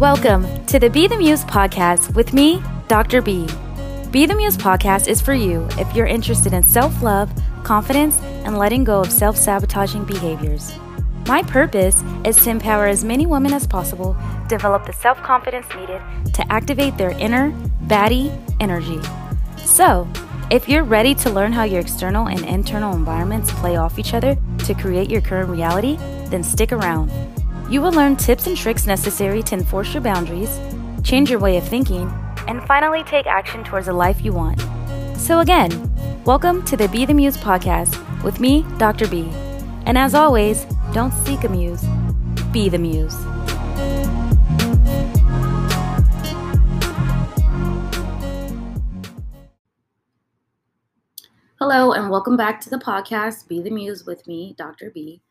Welcome to the Be the Muse podcast with me, Dr. B. Be the Muse podcast is for you if you're interested in self love, confidence, and letting go of self sabotaging behaviors. My purpose is to empower as many women as possible develop the self confidence needed to activate their inner baddie energy. So, if you're ready to learn how your external and internal environments play off each other to create your current reality, then stick around. You will learn tips and tricks necessary to enforce your boundaries, change your way of thinking, and finally take action towards a life you want. So, again, welcome to the Be the Muse podcast with me, Dr. B. And as always, don't seek a muse, be the muse. Hello, and welcome back to the podcast, Be the Muse with me, Dr. B.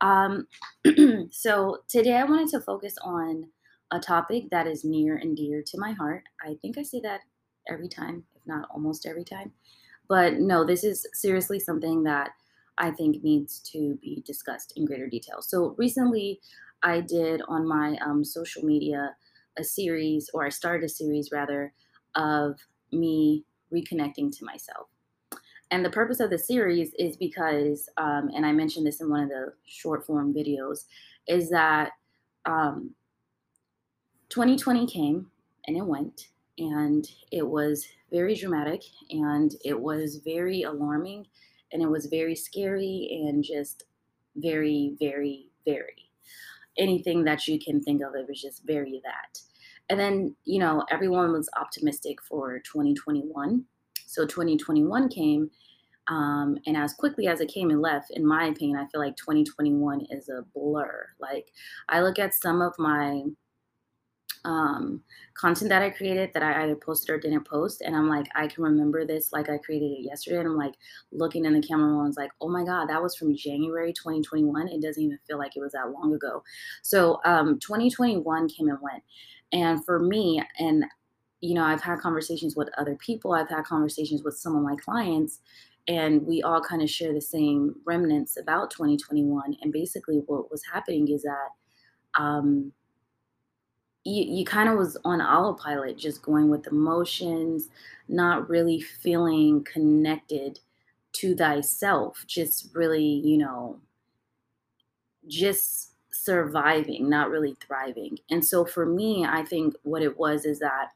Um, so today I wanted to focus on a topic that is near and dear to my heart. I think I say that every time, if not almost every time. But no, this is seriously something that I think needs to be discussed in greater detail. So recently, I did on my um, social media a series, or I started a series rather, of me reconnecting to myself. And the purpose of the series is because, um, and I mentioned this in one of the short form videos, is that um, 2020 came and it went, and it was very dramatic and it was very alarming and it was very scary and just very, very, very anything that you can think of. It was just very that. And then, you know, everyone was optimistic for 2021 so 2021 came, um, and as quickly as it came and left, in my opinion, I feel like 2021 is a blur. Like I look at some of my um, content that I created that I either posted or didn't post, and I'm like, I can remember this like I created it yesterday, and I'm like looking in the camera and I was like, oh my god, that was from January 2021. It doesn't even feel like it was that long ago. So um, 2021 came and went, and for me, and you know, I've had conversations with other people, I've had conversations with some of my clients, and we all kind of share the same remnants about 2021. And basically, what was happening is that um, you, you kind of was on autopilot, just going with emotions, not really feeling connected to thyself, just really, you know, just surviving, not really thriving. And so for me, I think what it was is that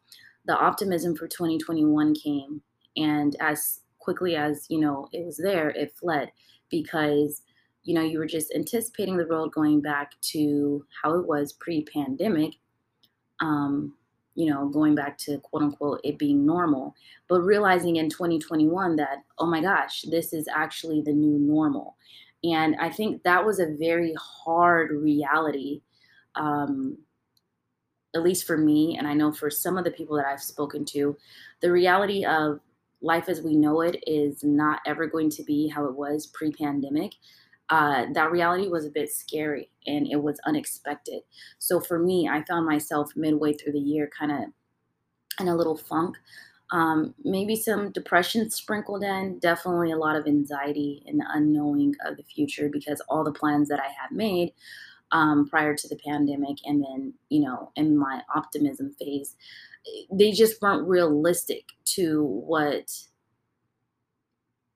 the optimism for 2021 came. And as quickly as you know it was there it fled because you know you were just anticipating the world going back to how it was pre-pandemic um you know going back to quote unquote it being normal but realizing in 2021 that oh my gosh this is actually the new normal. And i think that was a very hard reality um at least for me, and I know for some of the people that I've spoken to, the reality of life as we know it is not ever going to be how it was pre pandemic. Uh, that reality was a bit scary and it was unexpected. So for me, I found myself midway through the year kind of in a little funk. Um, maybe some depression sprinkled in, definitely a lot of anxiety and unknowing of the future because all the plans that I had made um, prior to the pandemic and then you know in my optimism phase they just weren't realistic to what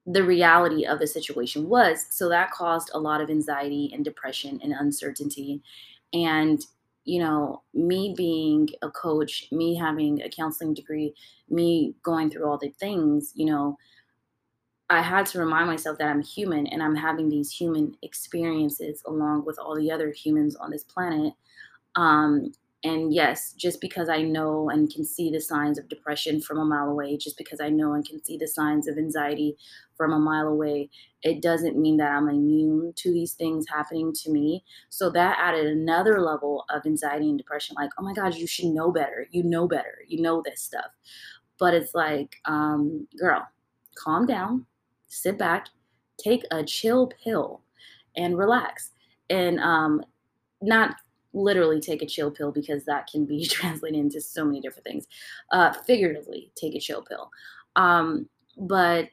the reality of the situation was. So that caused a lot of anxiety and depression and uncertainty. And you know me being a coach me having a counseling degree me going through all the things you know I had to remind myself that I'm human and I'm having these human experiences along with all the other humans on this planet. Um, and yes, just because I know and can see the signs of depression from a mile away, just because I know and can see the signs of anxiety from a mile away, it doesn't mean that I'm immune to these things happening to me. So that added another level of anxiety and depression like, oh my God, you should know better. You know better. You know this stuff. But it's like, um, girl, calm down sit back, take a chill pill, and relax. And um, not literally take a chill pill because that can be translated into so many different things. Uh, figuratively, take a chill pill. Um, but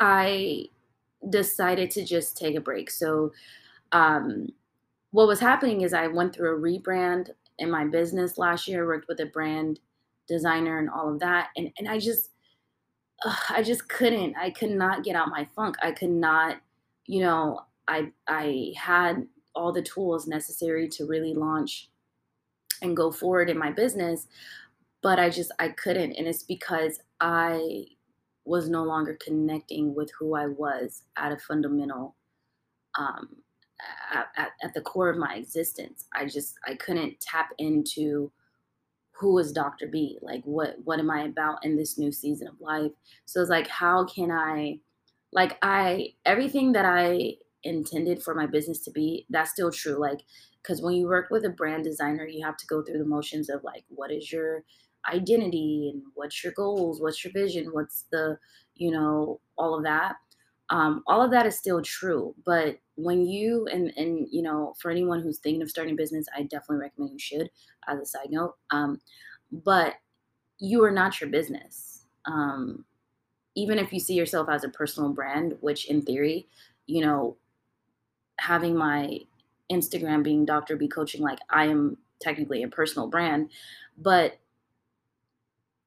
I decided to just take a break. So, um, what was happening is I went through a rebrand in my business last year. Worked with a brand designer and all of that. And, and I just, uh, I just couldn't, I could not get out my funk. I could not, you know, I, I had all the tools necessary to really launch and go forward in my business but i just i couldn't and it's because i was no longer connecting with who i was at a fundamental um at, at, at the core of my existence i just i couldn't tap into who is dr b? Like what what am i about in this new season of life? So it's like how can i like i everything that i intended for my business to be that's still true. Like because when you work with a brand designer you have to go through the motions of like what is your identity and what's your goals? What's your vision? What's the you know all of that um, all of that is still true but when you and and you know for anyone who's thinking of starting a business i definitely recommend you should as a side note um, but you are not your business um, even if you see yourself as a personal brand which in theory you know having my Instagram being Dr. B coaching, like I am technically a personal brand, but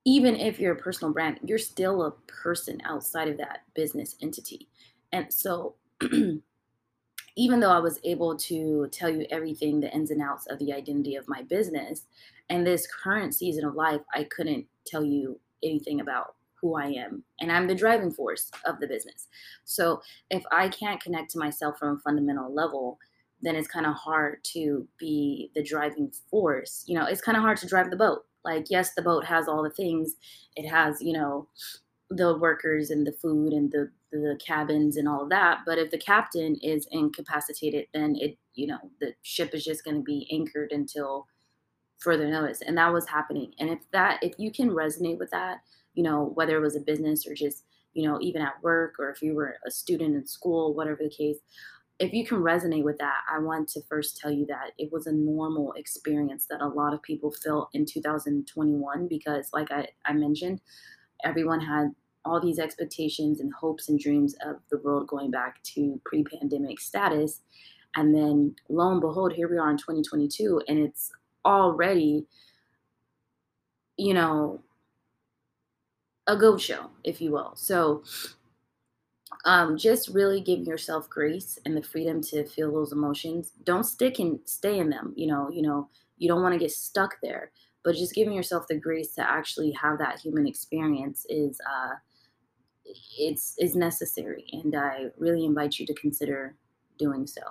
even if you're a personal brand, you're still a person outside of that business entity. And so, even though I was able to tell you everything, the ins and outs of the identity of my business, and this current season of life, I couldn't tell you anything about who I am. And I'm the driving force of the business. So if I can't connect to myself from a fundamental level, then it's kind of hard to be the driving force. You know, it's kind of hard to drive the boat. Like, yes, the boat has all the things. It has, you know, the workers and the food and the the cabins and all of that. But if the captain is incapacitated, then it, you know, the ship is just going to be anchored until further notice. And that was happening. And if that, if you can resonate with that, you know, whether it was a business or just, you know, even at work or if you were a student in school, whatever the case, if you can resonate with that, I want to first tell you that it was a normal experience that a lot of people felt in 2021 because, like I, I mentioned, everyone had all these expectations and hopes and dreams of the world going back to pre pandemic status. And then lo and behold, here we are in 2022, and it's already, you know, a goat show, if you will. So um, just really give yourself grace and the freedom to feel those emotions. Don't stick and stay in them. You know, you know, you don't want to get stuck there. But just giving yourself the grace to actually have that human experience is uh, it's is necessary, and I really invite you to consider doing so.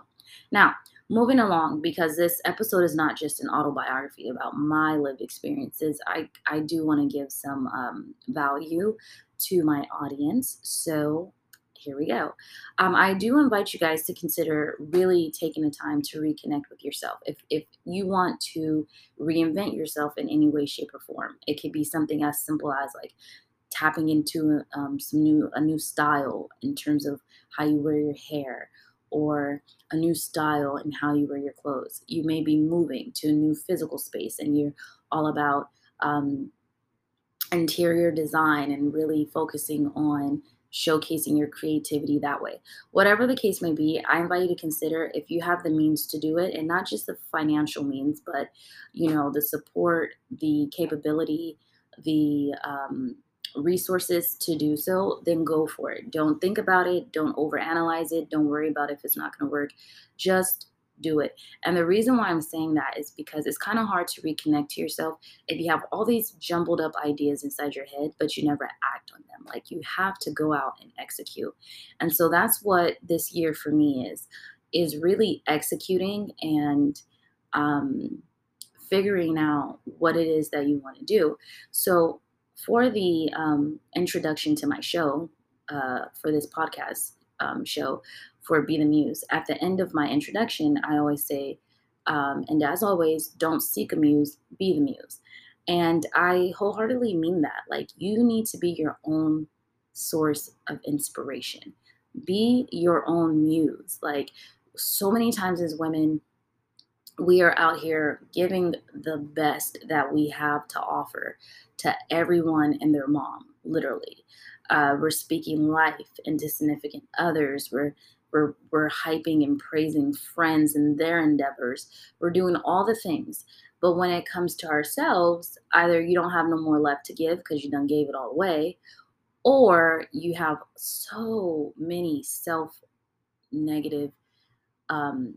Now, moving along because this episode is not just an autobiography about my lived experiences i i do want to give some um, value to my audience so here we go um, i do invite you guys to consider really taking the time to reconnect with yourself if, if you want to reinvent yourself in any way shape or form it could be something as simple as like tapping into um, some new a new style in terms of how you wear your hair or a new style in how you wear your clothes. You may be moving to a new physical space and you're all about um, interior design and really focusing on showcasing your creativity that way. Whatever the case may be, I invite you to consider if you have the means to do it and not just the financial means, but you know, the support, the capability, the um, resources to do so, then go for it. Don't think about it. Don't overanalyze it. Don't worry about if it's not going to work. Just do it. And the reason why I'm saying that is because it's kind of hard to reconnect to yourself if you have all these jumbled up ideas inside your head, but you never act on them. Like you have to go out and execute. And so that's what this year for me is, is really executing and um, figuring out what it is that you want to do. So for the um, introduction to my show, uh, for this podcast um, show for Be the Muse, at the end of my introduction, I always say, um, and as always, don't seek a muse, be the muse. And I wholeheartedly mean that. Like, you need to be your own source of inspiration, be your own muse. Like, so many times as women, we are out here giving the best that we have to offer to everyone and their mom, literally. Uh, we're speaking life into significant others. We're we're, we're hyping and praising friends and their endeavors. We're doing all the things. But when it comes to ourselves, either you don't have no more left to give because you done gave it all away, or you have so many self negative um,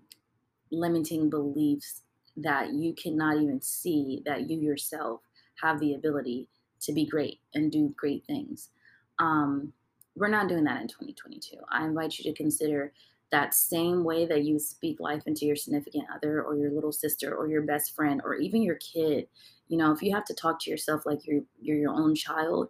limiting beliefs that you cannot even see that you yourself have the ability to be great and do great things. Um, we're not doing that in 2022. I invite you to consider that same way that you speak life into your significant other or your little sister or your best friend or even your kid. You know if you have to talk to yourself like you're you're your own child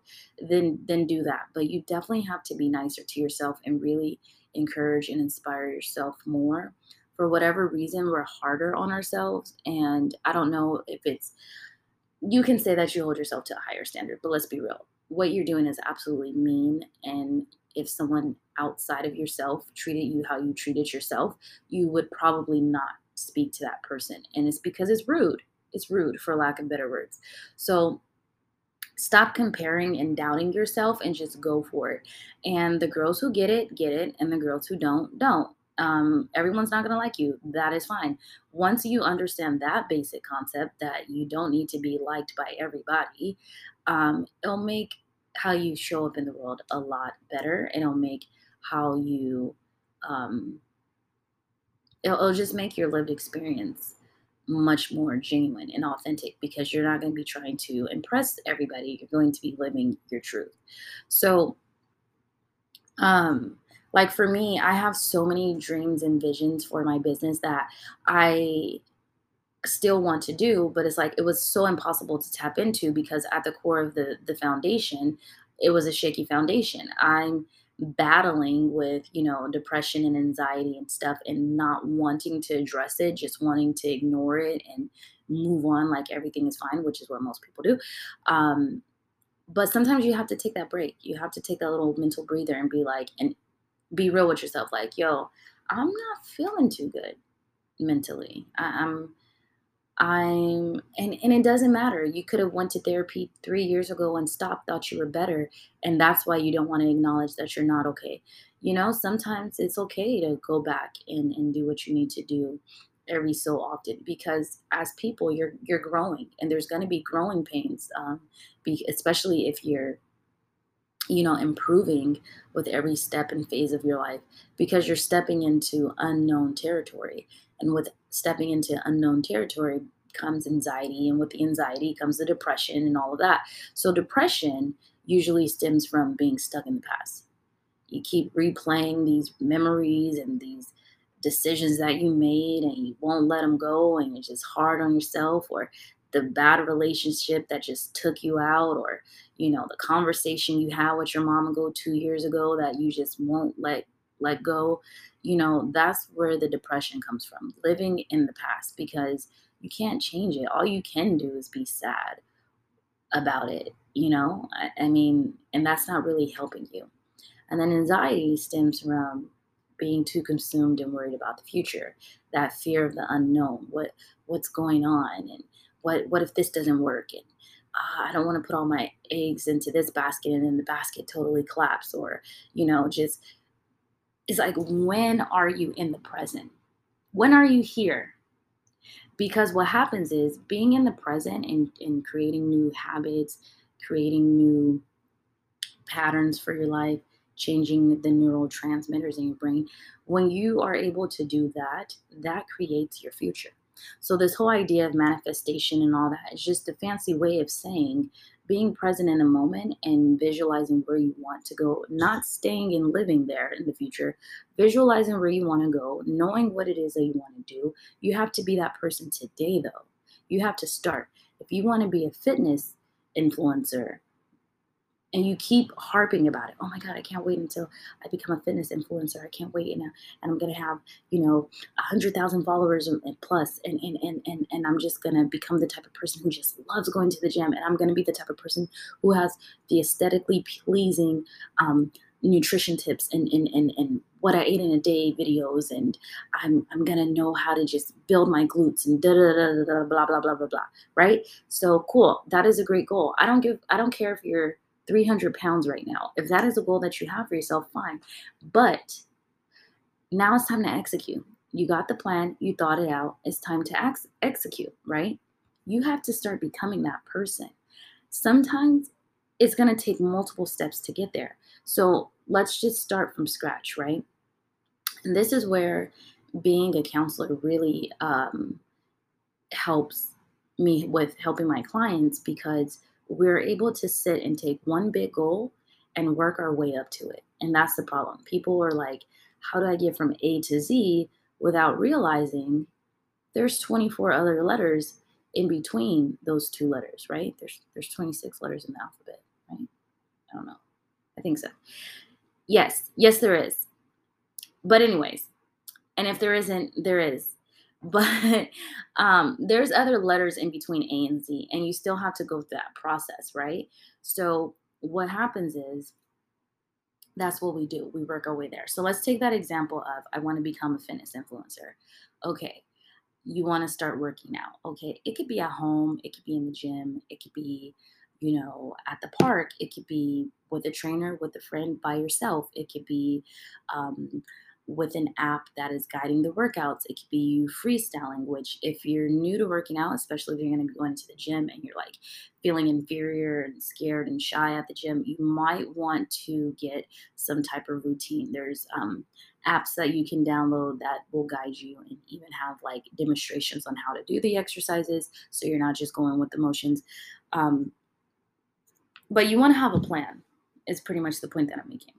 then then do that. But you definitely have to be nicer to yourself and really encourage and inspire yourself more. For whatever reason we're harder on ourselves and i don't know if it's you can say that you hold yourself to a higher standard but let's be real what you're doing is absolutely mean and if someone outside of yourself treated you how you treated yourself, you would probably not speak to that person. And it's because it's rude. It's rude, for lack of better words. So stop comparing and doubting yourself and just go for it. And the girls who get it, get it. And the girls who don't, don't. Um, everyone's not going to like you. That is fine. Once you understand that basic concept that you don't need to be liked by everybody, um, it'll make how you show up in the world a lot better. It'll make how you, um, it'll, it'll just make your lived experience much more genuine and authentic because you're not going to be trying to impress everybody. You're going to be living your truth. So, um, like for me, I have so many dreams and visions for my business that I still want to do but it's like it was so impossible to tap into because at the core of the the foundation it was a shaky foundation. I'm battling with you know depression and anxiety and stuff and not wanting to address it just wanting to ignore it and move on like everything is fine which is what most people do. Um but sometimes you have to take that break. You have to take that little mental breather and be like and be real with yourself like yo i'm not feeling too good mentally. I, i'm I'm and and it doesn't matter. You could have went to therapy 3 years ago and stopped, thought you were better, and that's why you don't want to acknowledge that you're not okay. You know, sometimes it's okay to go back and and do what you need to do every so often because as people you're you're growing and there's going to be growing pains um be, especially if you're you know improving with every step and phase of your life because you're stepping into unknown territory and with stepping into unknown territory comes anxiety, and with the anxiety comes the depression and all of that. So, depression usually stems from being stuck in the past. You keep replaying these memories and these decisions that you made, and you won't let them go, and you're just hard on yourself, or the bad relationship that just took you out, or you know the conversation you had with your mom ago two years ago that you just won't let let go you know, that's where the depression comes from living in the past because you can't change it. All you can do is be sad about it, you know? I, I mean, and that's not really helping you. And then anxiety stems from being too consumed and worried about the future, that fear of the unknown, what what's going on and what what if this doesn't work and uh, I don't want to put all my eggs into this basket and then the basket totally collapse or you know just is like, when are you in the present? When are you here? Because what happens is being in the present and, and creating new habits, creating new patterns for your life, changing the neurotransmitters in your brain, when you are able to do that, that creates your future. So, this whole idea of manifestation and all that is just a fancy way of saying being present in the moment and visualizing where you want to go, not staying and living there in the future, visualizing where you want to go, knowing what it is that you want to do. You have to be that person today, though. You have to start. If you want to be a fitness influencer, and you keep harping about it. Oh my God, I can't wait until I become a fitness influencer. I can't wait. And, and I'm going to have, you know, a hundred thousand followers and plus, and, and, and, and, and I'm just going to become the type of person who just loves going to the gym. And I'm going to be the type of person who has the aesthetically pleasing, um, nutrition tips and, and, and, and what I ate in a day videos and I'm I'm gonna know how to just build my glutes and da da da da blah blah blah blah blah right so cool that is a great goal I don't give I don't care if you're 300 pounds right now. If that is a goal that you have for yourself, fine. But now it's time to execute. You got the plan, you thought it out. It's time to ex- execute, right? You have to start becoming that person. Sometimes it's going to take multiple steps to get there. So let's just start from scratch, right? And this is where being a counselor really um, helps me with helping my clients because we're able to sit and take one big goal and work our way up to it. And that's the problem. People are like, how do I get from A to Z without realizing there's 24 other letters in between those two letters, right? There's there's 26 letters in the alphabet, right? I don't know. I think so. Yes, yes there is. But anyways, and if there isn't, there is. But um, there's other letters in between A and Z, and you still have to go through that process, right? So what happens is that's what we do. We work our way there. So let's take that example of I want to become a fitness influencer. Okay, you want to start working out. Okay, it could be at home, it could be in the gym, it could be, you know, at the park, it could be with a trainer, with a friend, by yourself, it could be um, with an app that is guiding the workouts. It could be you freestyling, which if you're new to working out, especially if you're going to be going to the gym and you're like feeling inferior and scared and shy at the gym, you might want to get some type of routine. There's um, apps that you can download that will guide you and even have like demonstrations on how to do the exercises so you're not just going with the motions. Um, but you want to have a plan, is pretty much the point that I'm making.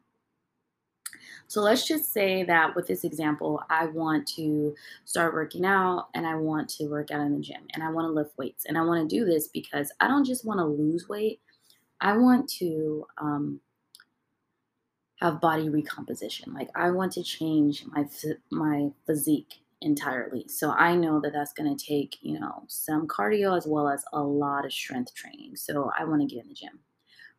So let's just say that with this example, I want to start working out and I want to work out in the gym and I want to lift weights. And I want to do this because I don't just want to lose weight, I want to um, have body recomposition. Like I want to change my my physique entirely. So I know that that's going to take, you know, some cardio as well as a lot of strength training. So I want to get in the gym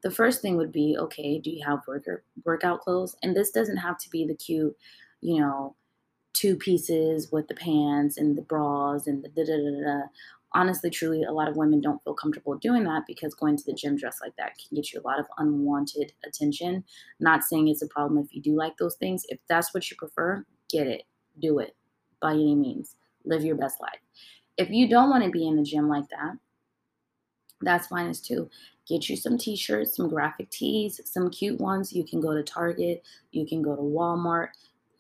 the first thing would be okay do you have worker workout clothes? And this doesn't have to be the cute you know two pieces with the pants and the bras and the da da da da honestly truly a lot of women don't feel comfortable doing that because going to the gym dressed like that can get you a lot of unwanted attention. Not saying it's a problem if you do like those things. If that's what you prefer get it. Do it. By any means. Live your best life. If you don't want to be in the gym like that that's fine as too Get you some t shirts, some graphic tees, some cute ones. You can go to Target, you can go to Walmart,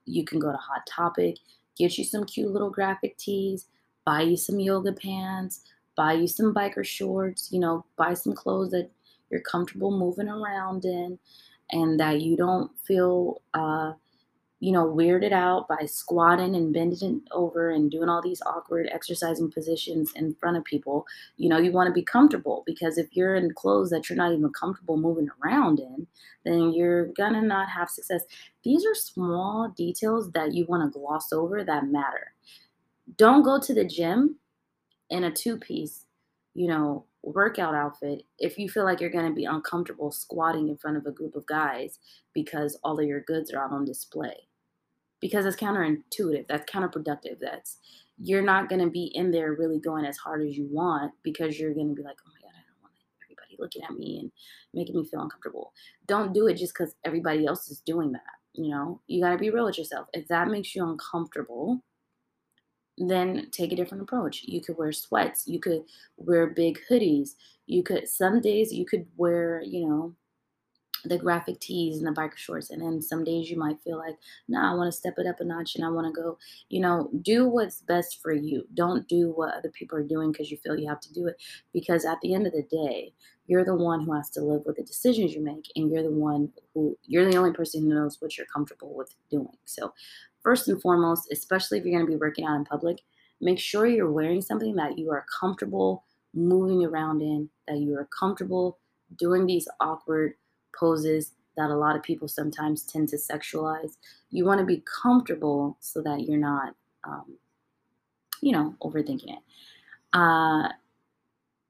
you can go to Hot Topic. Get you some cute little graphic tees, buy you some yoga pants, buy you some biker shorts, you know, buy some clothes that you're comfortable moving around in and that you don't feel uh, you know, weirded out by squatting and bending over and doing all these awkward exercising positions in front of people. You know, you want to be comfortable because if you're in clothes that you're not even comfortable moving around in, then you're going to not have success. These are small details that you want to gloss over that matter. Don't go to the gym in a two piece, you know, workout outfit if you feel like you're going to be uncomfortable squatting in front of a group of guys because all of your goods are out on display because it's counterintuitive. That's counterproductive. That's you're not going to be in there really going as hard as you want because you're going to be like, oh my God, I don't want everybody looking at me and making me feel uncomfortable. Don't do it just because everybody else is doing that. You know, you got to be real with yourself. If that makes you uncomfortable, then take a different approach. You could wear sweats. You could wear big hoodies. You could, some days you could wear, you know, the graphic tees and the biker shorts and then some days you might feel like no nah, i want to step it up a notch and i want to go you know do what's best for you. Don't do what other people are doing because you feel you have to do it because at the end of the day you're the one who has to live with the decisions you make and you're the one who you're the only person who knows what you're comfortable with doing. So first and foremost especially if you're going to be working out in public make sure you're wearing something that you are comfortable moving around in that you are comfortable doing these awkward poses that a lot of people sometimes tend to sexualize. You want to be comfortable so that you're not, um, you know, overthinking it. Uh,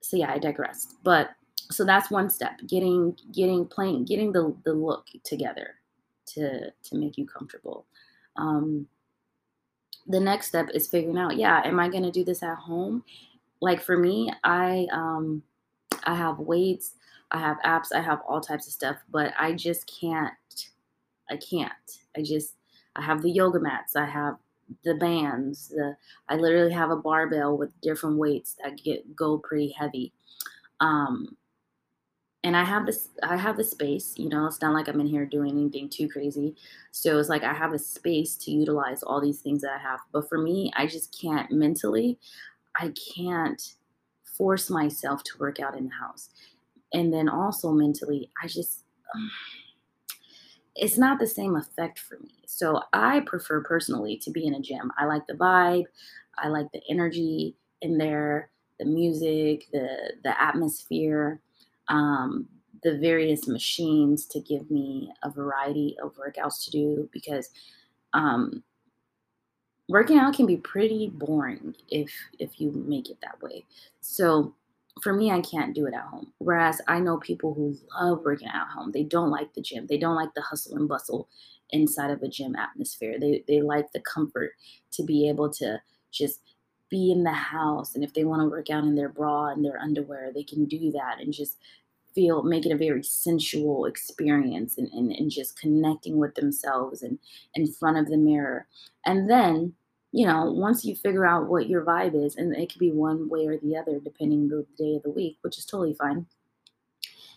so yeah, I digressed. But so that's one step: getting, getting, playing, getting the the look together to to make you comfortable. Um, the next step is figuring out, yeah, am I going to do this at home? Like for me, I um, I have weights I have apps, I have all types of stuff, but I just can't. I can't. I just I have the yoga mats, I have the bands. The I literally have a barbell with different weights that get go pretty heavy. Um, and I have this I have the space, you know, it's not like I'm in here doing anything too crazy. So it's like I have a space to utilize all these things that I have. But for me, I just can't mentally, I can't force myself to work out in the house. And then also mentally, I just it's not the same effect for me. So I prefer personally to be in a gym. I like the vibe, I like the energy in there, the music, the the atmosphere um, the various machines to give me a variety of workouts to do because um, working out can be pretty boring if if you make it that way. So for me, I can't do it at home. Whereas I know people who love working at home. They don't like the gym. They don't like the hustle and bustle inside of a gym atmosphere. They they like the comfort to be able to just be in the house and if they want to work out in their bra and their underwear, they can do that and just feel make it a very sensual experience and, and, and just connecting with themselves and in front of the mirror and then you know once you figure out what your vibe is and it could be one way or the other depending the day of the week which is totally fine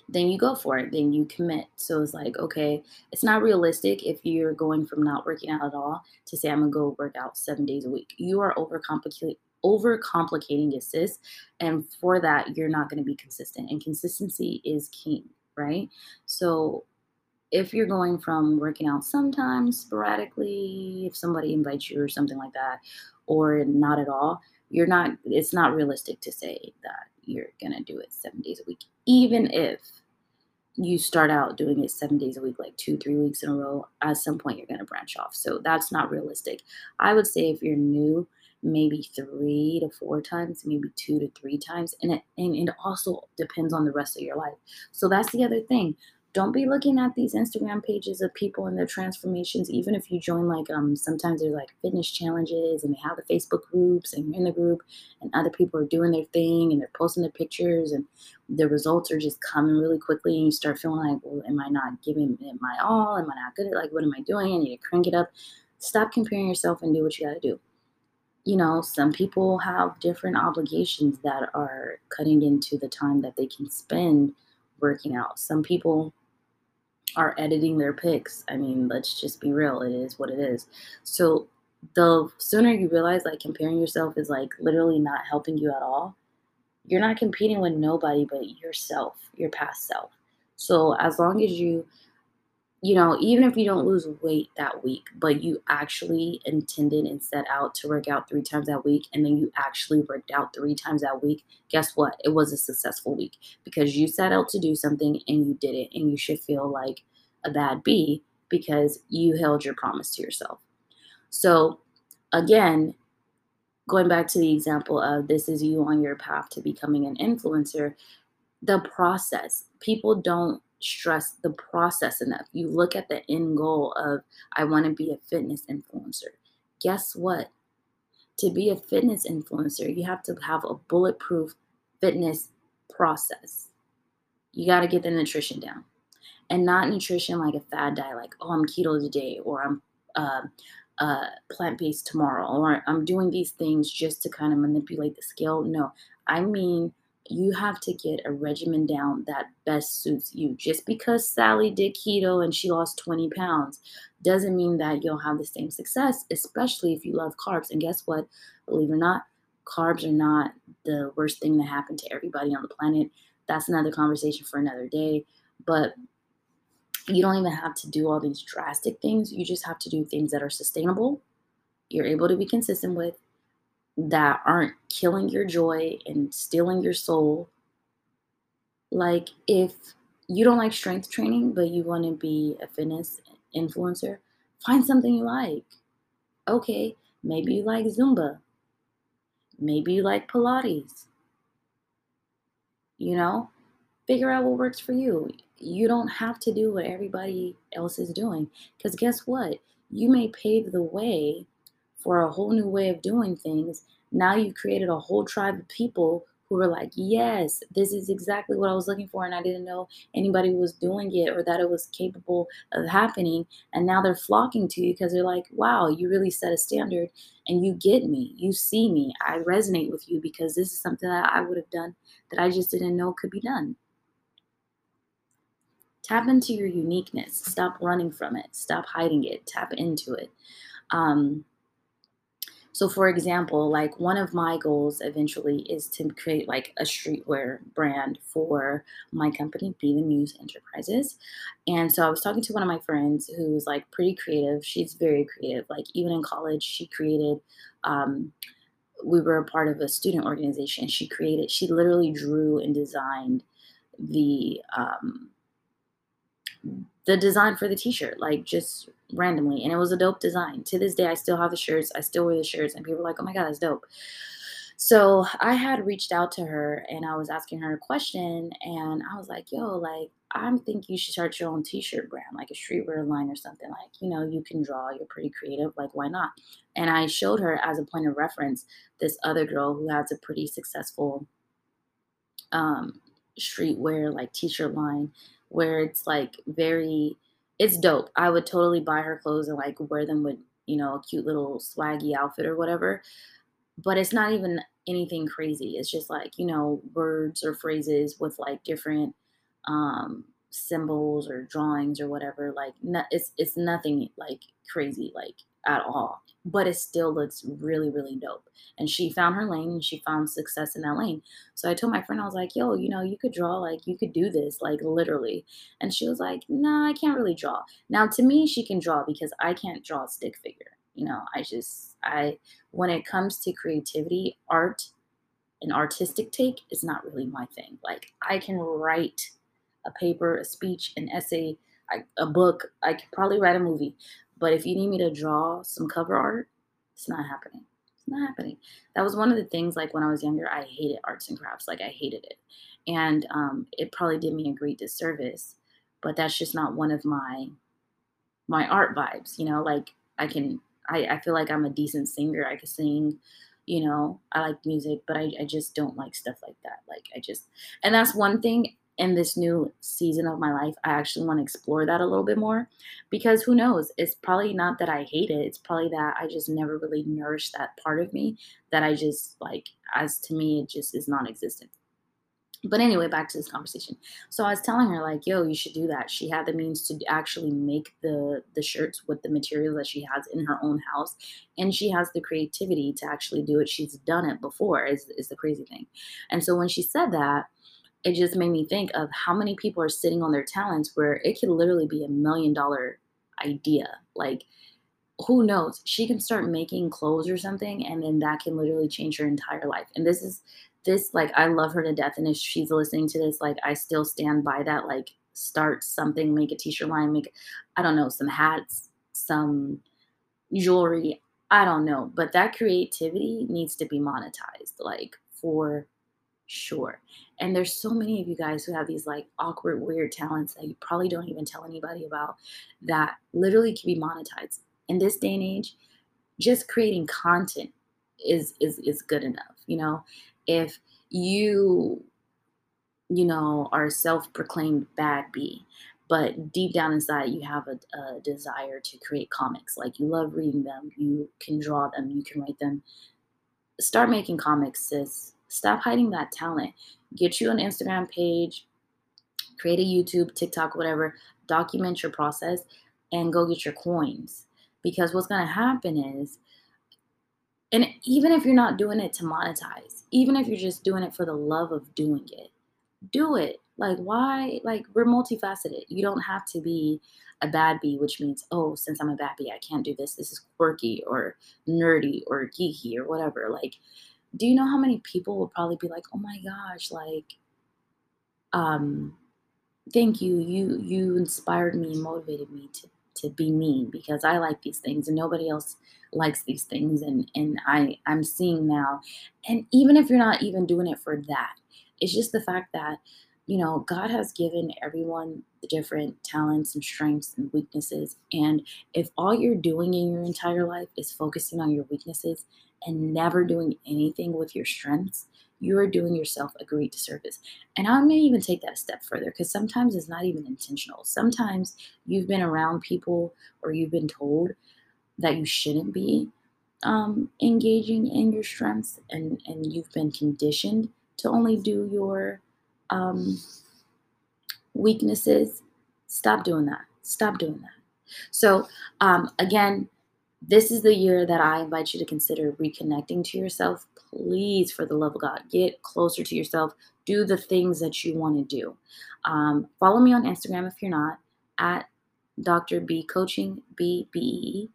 then you go for it then you commit so it's like okay it's not realistic if you're going from not working out at all to say i'm gonna go work out seven days a week you are overcomplicating overcomplicating it, sis. And for that, you're not going to be consistent. And consistency is king, right? So if you're going from working out sometimes sporadically, if somebody invites you or something like that, or not at all, you're not, it's not realistic to say that you're going to do it seven days a week, even if you start out doing it seven days a week, like two, three weeks in a row, at some point you're going to branch off. So that's not realistic. I would say if you're new, maybe three to four times, maybe two to three times. And it, and it also depends on the rest of your life. So that's the other thing. Don't be looking at these Instagram pages of people and their transformations. Even if you join, like, um, sometimes there's like fitness challenges and they have the Facebook groups and you're in the group and other people are doing their thing and they're posting their pictures and the results are just coming really quickly and you start feeling like, well, am I not giving it my all? Am I not good at like what am I doing? I need to crank it up. Stop comparing yourself and do what you got to do you know, some people have different obligations that are cutting into the time that they can spend working out. Some people are editing their pics. I mean, let's just be real. It is what it is. So the sooner you realize like comparing yourself is like literally not helping you at all, you're not competing with nobody but yourself, your past self. So as long as you you know, even if you don't lose weight that week, but you actually intended and set out to work out three times that week, and then you actually worked out three times that week, guess what? It was a successful week because you set out to do something and you did it, and you should feel like a bad bee because you held your promise to yourself. So, again, going back to the example of this is you on your path to becoming an influencer, the process, people don't stress the process enough. You look at the end goal of, I want to be a fitness influencer. Guess what? To be a fitness influencer, you have to have a bulletproof fitness process. You got to get the nutrition down. And not nutrition like a fad diet, like, oh, I'm keto today, or I'm uh, uh, plant based tomorrow, or I'm doing these things just to kind of manipulate the scale. No, I mean you have to get a regimen down that best suits you. Just because Sally did keto and she lost 20 pounds doesn't mean that you'll have the same success, especially if you love carbs. And guess what? Believe it or not, carbs are not the worst thing that happened to everybody on the planet. That's another conversation for another day. But you don't even have to do all these drastic things. You just have to do things that are sustainable, you're able to be consistent with, that aren't killing your joy and stealing your soul. Like, if you don't like strength training, but you want to be a fitness influencer, find something you like. Okay, maybe you like Zumba. Maybe you like Pilates. You know, figure out what works for you. You don't have to do what everybody else is doing. Because guess what? You may pave the way for a whole new way of doing things. Now you've created a whole tribe of people who were like, yes, this is exactly what I was looking for. And I didn't know anybody was doing it or that it was capable of happening. And now they're flocking to you because they're like, wow, you really set a standard and you get me. You see me. I resonate with you because this is something that I would have done that I just didn't know could be done. Tap into your uniqueness. Stop running from it. Stop hiding it. Tap into it. Um, so, for example, like one of my goals eventually is to create like a streetwear brand for my company, Be the Muse Enterprises. And so I was talking to one of my friends who's like pretty creative. She's very creative. Like, even in college, she created, um, we were a part of a student organization. She created, she literally drew and designed the, um, the design for the t-shirt like just randomly and it was a dope design. To this day i still have the shirts i still wear the shirts and people are like oh my god that's dope. So i had reached out to her and i was asking her a question and i was like yo like i'm think you should start your own t-shirt brand like a streetwear line or something like you know you can draw you're pretty creative like why not? And i showed her as a point of reference this other girl who has a pretty successful um streetwear like t-shirt line where it's like very it's dope. I would totally buy her clothes and like wear them with, you know, a cute little swaggy outfit or whatever. But it's not even anything crazy. It's just like, you know, words or phrases with like different um symbols or drawings or whatever. Like no, it's it's nothing like crazy like at all but it still looks really, really dope. And she found her lane and she found success in that lane. So I told my friend, I was like, yo, you know, you could draw, like, you could do this, like, literally. And she was like, no, nah, I can't really draw. Now, to me, she can draw because I can't draw a stick figure. You know, I just, I, when it comes to creativity, art, an artistic take is not really my thing. Like, I can write a paper, a speech, an essay, a book. I could probably write a movie, but if you need me to draw some cover art, it's not happening. It's not happening. That was one of the things, like when I was younger, I hated arts and crafts. Like I hated it. And um, it probably did me a great disservice, but that's just not one of my my art vibes, you know, like I can I, I feel like I'm a decent singer. I can sing, you know, I like music, but I, I just don't like stuff like that. Like I just and that's one thing in this new season of my life, I actually want to explore that a little bit more because who knows? It's probably not that I hate it. It's probably that I just never really nourished that part of me that I just like, as to me, it just is non existent. But anyway, back to this conversation. So I was telling her like, "Yo, you should do that." She had the means to actually make the the shirts with the materials that she has in her own house, and she has the creativity to actually do it. She's done it before. Is is the crazy thing. And so when she said that, it just made me think of how many people are sitting on their talents where it could literally be a million dollar idea. Like, who knows? She can start making clothes or something, and then that can literally change her entire life. And this is this, like, I love her to death. And if she's listening to this, like, I still stand by that. Like, start something, make a t shirt line, make, I don't know, some hats, some jewelry. I don't know. But that creativity needs to be monetized, like, for sure. And there's so many of you guys who have these like awkward, weird talents that you probably don't even tell anybody about that literally can be monetized. In this day and age, just creating content is is is good enough. You know, if you you know are self-proclaimed bad bee but deep down inside you have a, a, desire to create comics like you love reading them you can draw them you can write them start making comics sis Stop hiding that talent. Get you an Instagram page, create a YouTube, TikTok, whatever, document your process, and go get your coins. Because what's going to happen is, and even if you're not doing it to monetize, even if you're just doing it for the love of doing it, do it. Like, why? Like, we're multifaceted. You don't have to be a bad bee, which means, oh, since I'm a bad bee, I can't do this. This is quirky or nerdy or geeky or whatever. Like, do you know how many people will probably be like, "Oh my gosh, like um thank you. You you inspired me motivated me to to be me because I like these things and nobody else likes these things and and I I'm seeing now and even if you're not even doing it for that it's just the fact that you know, God has given everyone the different talents and strengths and weaknesses. And if all you're doing in your entire life is focusing on your weaknesses and never doing anything with your strengths, you are doing yourself a great disservice. And I may even take that a step further because sometimes it's not even intentional. Sometimes you've been around people or you've been told that you shouldn't be um, engaging in your strengths and, and you've been conditioned to only do your um, weaknesses, stop doing that. Stop doing that. So, um, again, this is the year that I invite you to consider reconnecting to yourself. Please, for the love of God, get closer to yourself. Do the things that you want to do. Um, follow me on Instagram if you're not at Dr. B Coaching, B B E.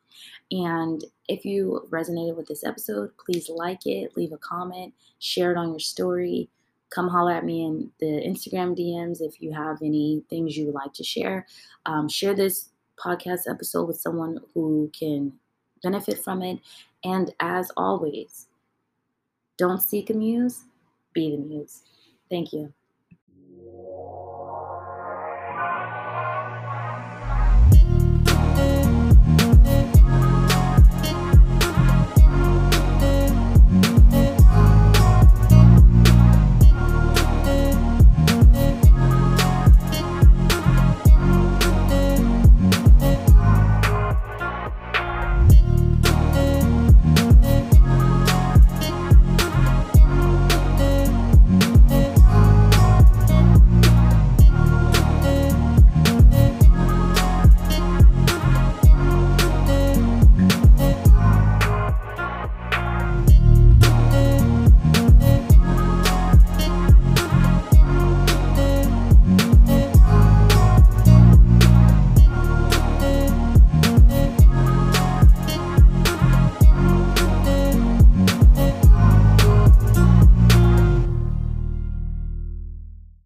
And if you resonated with this episode, please like it, leave a comment, share it on your story. Come holler at me in the Instagram DMs if you have any things you would like to share. Um, share this podcast episode with someone who can benefit from it. And as always, don't seek a muse, be the muse. Thank you.